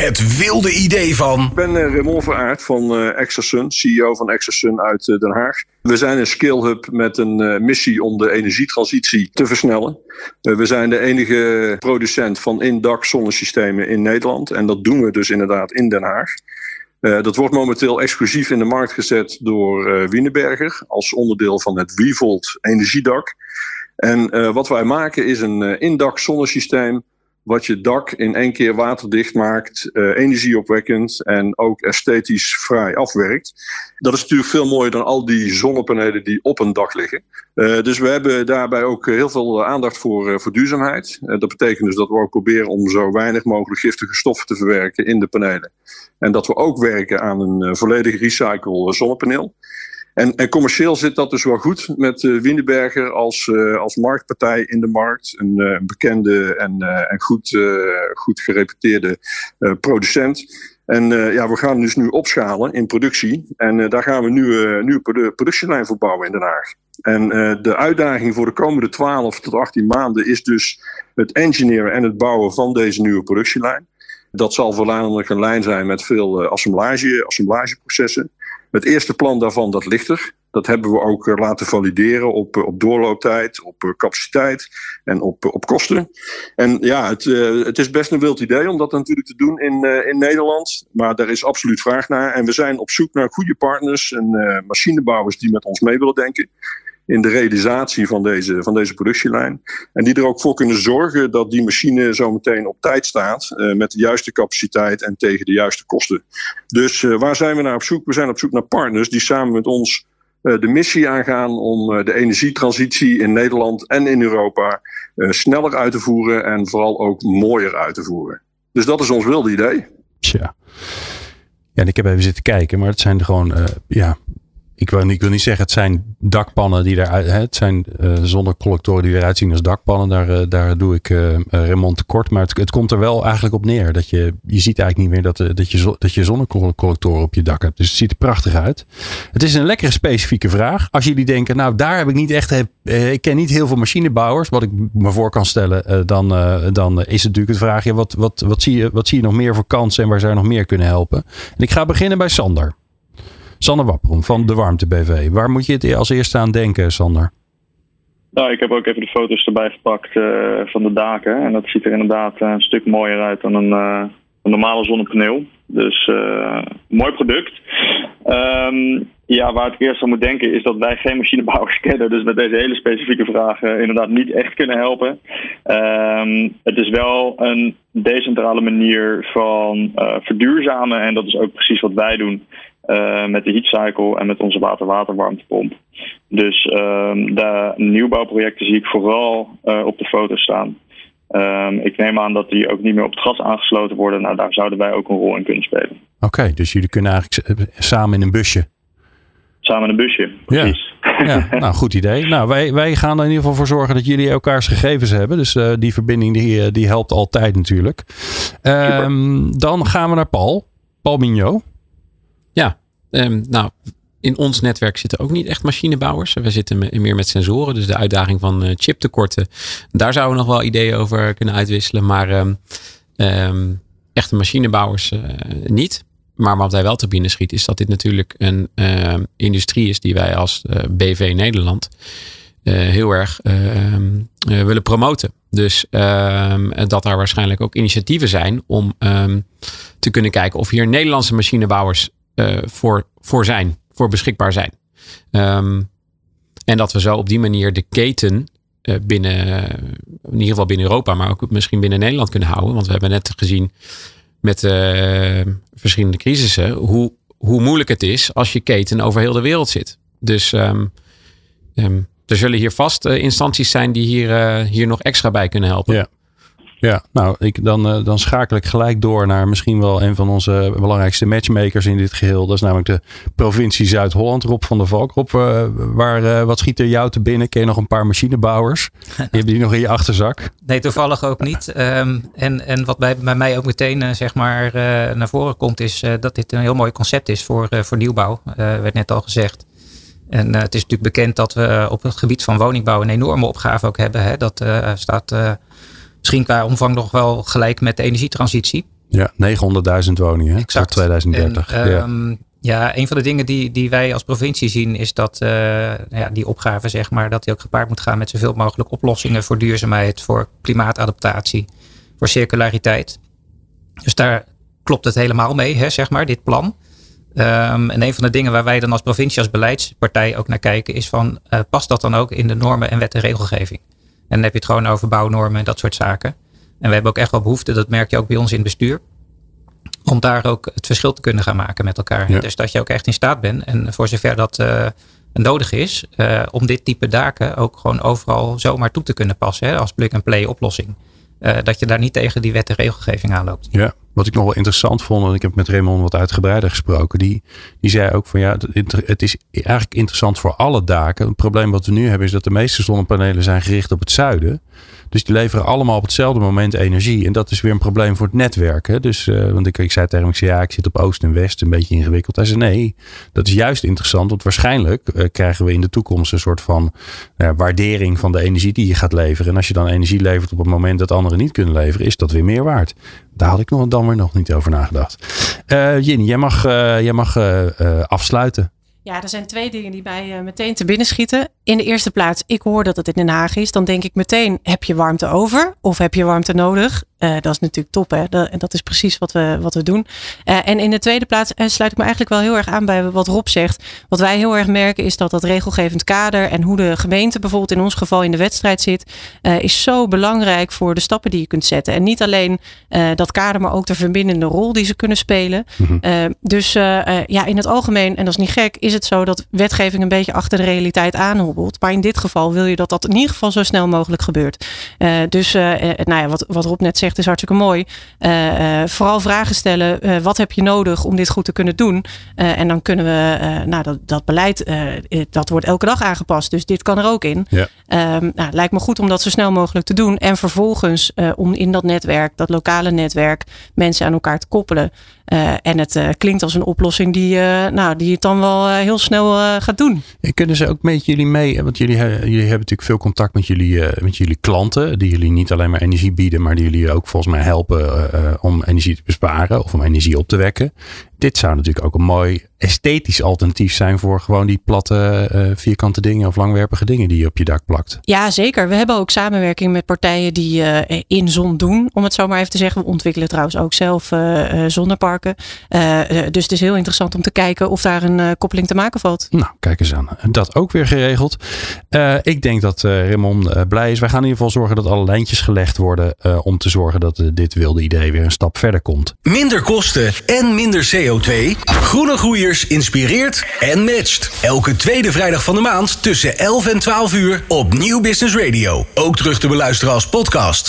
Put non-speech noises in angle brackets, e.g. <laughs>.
Het wilde idee van. Ik ben uh, Raymond Veraard van uh, Exasun, CEO van Exasun uit uh, Den Haag. We zijn een skill hub met een missie om de energietransitie te versnellen. we zijn de enige producent van in-dak zonnesystemen in Nederland. En dat doen we dus inderdaad in Den Haag. dat wordt momenteel exclusief in de markt gezet door Wienerberger als onderdeel van het Wevolt energiedak. En wat wij maken is een in-dak zonnesysteem wat je dak in één keer waterdicht maakt, uh, energieopwekkend en ook esthetisch vrij afwerkt. Dat is natuurlijk veel mooier dan al die zonnepanelen die op een dak liggen. Uh, dus we hebben daarbij ook heel veel aandacht voor, voor duurzaamheid. dat betekent dus dat we ook proberen om zo weinig mogelijk giftige stoffen te verwerken in de panelen. En dat we ook werken aan een volledig recycle zonnepaneel. En, en, commercieel zit dat dus wel goed met uh, Windenberger als, uh, als marktpartij in de markt. Een, uh, bekende en, en goed, goed gereputeerde producent. En ja, we gaan dus nu opschalen in productie. En daar gaan we nu een nieuwe productielijn voor bouwen in Den Haag. En de uitdaging voor de komende 12 tot 18 maanden is dus het engineeren en het bouwen van deze nieuwe productielijn. Dat zal voornamelijk een lijn zijn met veel assemblage, assemblageprocessen. Het eerste plan daarvan, dat ligt er. Dat hebben we ook eh, laten valideren op, eh, op doorlooptijd, op eh, capaciteit en op, op kosten. En ja, het, het is best een wild idee om dat natuurlijk te doen in, in Nederland. Maar daar is absoluut vraag naar. En we zijn op zoek naar goede partners en machinebouwers die met ons mee willen denken in de realisatie van deze, van deze productielijn. En die er ook voor kunnen zorgen dat die machine zo meteen op tijd staat. Uh, met de juiste capaciteit en tegen de juiste kosten. Dus uh, waar zijn we naar op zoek? We zijn op zoek naar partners die samen met ons uh, de missie aangaan om de energietransitie in Nederland en in Europa sneller uit te voeren en vooral ook mooier uit te voeren. Dus dat is ons wilde idee. Tja. Ja, en ik heb even zitten kijken, maar het zijn gewoon ja, ik wil, ik wil niet zeggen, het zijn dakpannen die eruit. Het zijn uh, zonnecollectoren die eruit zien als dakpannen. Daar, uh, daar doe ik uh, Raymond tekort. Maar het, het, komt er wel eigenlijk op neer. Dat je, je ziet eigenlijk niet meer dat, dat, je, dat je zonnecollectoren op je dak hebt. Dus het ziet er prachtig uit. Het is een lekkere specifieke vraag. Als jullie denken, nou daar heb ik niet echt. ik ken niet heel veel machinebouwers. Wat ik me voor kan stellen, dan, dan is het natuurlijk het vraagje: wat, wat, wat, zie je, wat zie je nog meer voor kansen en waar zou je nog meer kunnen helpen? En ik ga beginnen bij Sander. Sander Wapperom van de Warmte BV. Waar moet je het als eerste aan denken, Sander? Nou, ik heb ook even de foto's erbij gepakt uh, van de daken. En dat ziet er inderdaad een stuk mooier uit dan een, uh, een normale zonnepaneel. Dus mooi product. Um, ja, waar ik eerst aan moet denken is dat wij geen machinebouwers <laughs> kennen. Dus met deze hele specifieke vragen inderdaad niet echt kunnen helpen. Um, het is wel een decentrale manier van verduurzamen. En dat is ook precies wat wij doen. Uh, met de heatcycle en met onze water-water-warmtepomp. Dus uh, de nieuwbouwprojecten zie ik vooral uh, op de foto staan. Um, ik neem aan dat die ook niet meer op het gas aangesloten worden. Nou, daar zouden wij ook een rol in kunnen spelen. Oké, okay, dus jullie kunnen eigenlijk samen in een busje. Samen in een busje, precies. Ja, <laughs> ja nou goed idee. Nou, wij, wij gaan er in ieder geval voor zorgen dat jullie elkaars gegevens hebben. Dus uh, die verbinding die, die helpt altijd natuurlijk. Um, dan gaan we naar Paul. Paul Mignot. Ja, um, nou, in ons netwerk zitten ook niet echt machinebouwers. We zitten meer met sensoren. Dus de uitdaging van uh, chiptekorten. Daar zouden we nog wel ideeën over kunnen uitwisselen. Maar um, um, echte machinebouwers uh, niet. Maar wat wij wel te binnen schiet is dat dit natuurlijk een industrie is die wij als uh, BV Nederland heel erg willen promoten. Dus dat daar waarschijnlijk ook initiatieven zijn om te kunnen kijken of hier Nederlandse machinebouwers voor, voor zijn, voor beschikbaar zijn. Um, en dat we zo op die manier de keten uh, binnen, in ieder geval binnen Europa, maar ook misschien binnen Nederland kunnen houden. Want we hebben net gezien met uh, verschillende crisissen hoe, hoe moeilijk het is als je keten over heel de wereld zit. Dus um, um, er zullen hier vast instanties zijn die hier, hier nog extra bij kunnen helpen. Ja. Ja, nou, ik, dan, uh, dan schakel ik gelijk door naar misschien wel een van onze belangrijkste matchmakers in dit geheel. Dat is namelijk de provincie Zuid-Holland, Rob van der Valk. Rob, uh, waar, uh, wat schiet er jou te binnen? Ken je nog een paar machinebouwers? <laughs> Hebben die nog in je achterzak? Nee, toevallig ook niet. Um, en, en wat bij, bij mij ook meteen zeg maar naar voren komt, is dat dit een heel mooi concept is voor, voor nieuwbouw. werd net al gezegd. En het is natuurlijk bekend dat we op het gebied van woningbouw een enorme opgave ook hebben. Hè? Dat staat misschien qua omvang nog wel gelijk met de energietransitie. Ja, 900.000 woningen hè? Exact. tot 2030. En, ja. ehm, ja, een van de dingen die, die wij als provincie zien is dat eh, ja, die opgave, zeg maar, dat die ook gepaard moet gaan met zoveel mogelijk oplossingen voor duurzaamheid, voor klimaatadaptatie, voor circulariteit. Dus daar klopt het helemaal mee, hè, zeg maar, dit plan. Ehm, en een van de dingen waar wij dan als provincie, als beleidspartij ook naar kijken, is van eh, past dat dan ook in de normen en wet en regelgeving? En dan heb je het gewoon over bouwnormen en dat soort zaken. En we hebben ook echt wel behoefte, dat merk je ook bij ons in het bestuur, om daar ook het verschil te kunnen gaan maken met elkaar. Ja. Dus dat je ook echt in staat bent, en voor zover dat eh, nodig is, eh, om dit type daken ook gewoon overal zomaar toe te kunnen passen hè, als plug-and-play oplossing. Eh, dat je daar niet tegen die wet en regelgeving aanloopt. Ja, wat ik nog wel interessant vond, en ik heb met Raymond wat uitgebreider gesproken, die, die zei ook van ja, het, is eigenlijk interessant voor alle daken. Het probleem wat we nu hebben is dat de meeste zonnepanelen zijn gericht op het zuiden. Dus die leveren allemaal op hetzelfde moment energie. En dat is weer een probleem voor het netwerk. Hè? Dus, eh, want ik, ik zei tegen hem, ik zei, ja, ik zit op oost en west, een beetje ingewikkeld. Hij zei, nee, dat is juist interessant. Want waarschijnlijk eh, krijgen we in de toekomst een soort van ja, waardering van de energie die je gaat leveren. En als je dan energie levert op het moment dat anderen niet kunnen leveren, is dat weer meer waard. Daar had ik nog, dan weer nog niet over nagedacht. Uh, Ginny, jij mag, uh, jij mag uh, afsluiten. Ja, er zijn twee dingen die mij meteen te binnen schieten. In de eerste plaats, ik hoor dat het in Den Haag is. Dan denk ik meteen, heb je warmte over? Of heb je warmte nodig? Uh, dat is natuurlijk top, hè? Dat, dat is precies wat we, wat we doen. Uh, en in de tweede plaats sluit ik me eigenlijk wel heel erg aan bij wat Rob zegt. Wat wij heel erg merken is dat dat regelgevend kader en hoe de gemeente bijvoorbeeld in ons geval in de wedstrijd zit, is zo belangrijk voor de stappen die je kunt zetten. En niet alleen dat kader, maar ook de verbindende rol die ze kunnen spelen. Mm-hmm. dus ja, in het algemeen, en dat is niet gek, is het zo dat wetgeving een beetje achter de realiteit aanhobbelt. Maar in dit geval wil je dat dat in ieder geval zo snel mogelijk gebeurt. dus nou ja, wat, wat Rob net zegt is hartstikke mooi. Vooral vragen stellen. Wat heb je nodig om dit goed te kunnen doen? en dan kunnen we, nou, dat, dat beleid, dat wordt elke dag aangepast. Dus dit kan er ook in. Ja. Um, nou, lijkt me goed om dat zo snel mogelijk te doen. En vervolgens om in dat netwerk, dat lokale netwerk, mensen aan elkaar te koppelen. Uh, en het uh, klinkt als een oplossing die, nou, die het dan wel heel snel gaat doen. En kunnen ze ook met jullie mee? Want jullie, jullie hebben natuurlijk veel contact met jullie, met jullie klanten. Die jullie niet alleen maar energie bieden, maar die jullie ook volgens mij helpen om energie te besparen of om energie op te wekken. Dit zou natuurlijk ook een mooi esthetisch alternatief zijn voor gewoon die platte uh, vierkante dingen of langwerpige dingen die je op je dak plakt. Ja, zeker. We hebben ook samenwerking met partijen die uh, in zon doen, om het zo maar even te zeggen. We ontwikkelen trouwens ook zelf uh, zonneparken. dus het is heel interessant om te kijken of daar een koppeling te maken valt. Nou, kijk eens aan. Dat ook weer geregeld. ik denk dat Raymond blij is. Wij gaan in ieder geval zorgen dat alle lijntjes gelegd worden om te zorgen dat dit wilde idee weer een stap verder komt. Minder kosten en minder CO2. Groene groeiers inspireert en matcht. Elke tweede vrijdag van de maand tussen 11 en 12 uur op Nieuw Business Radio. Ook terug te beluisteren als podcast.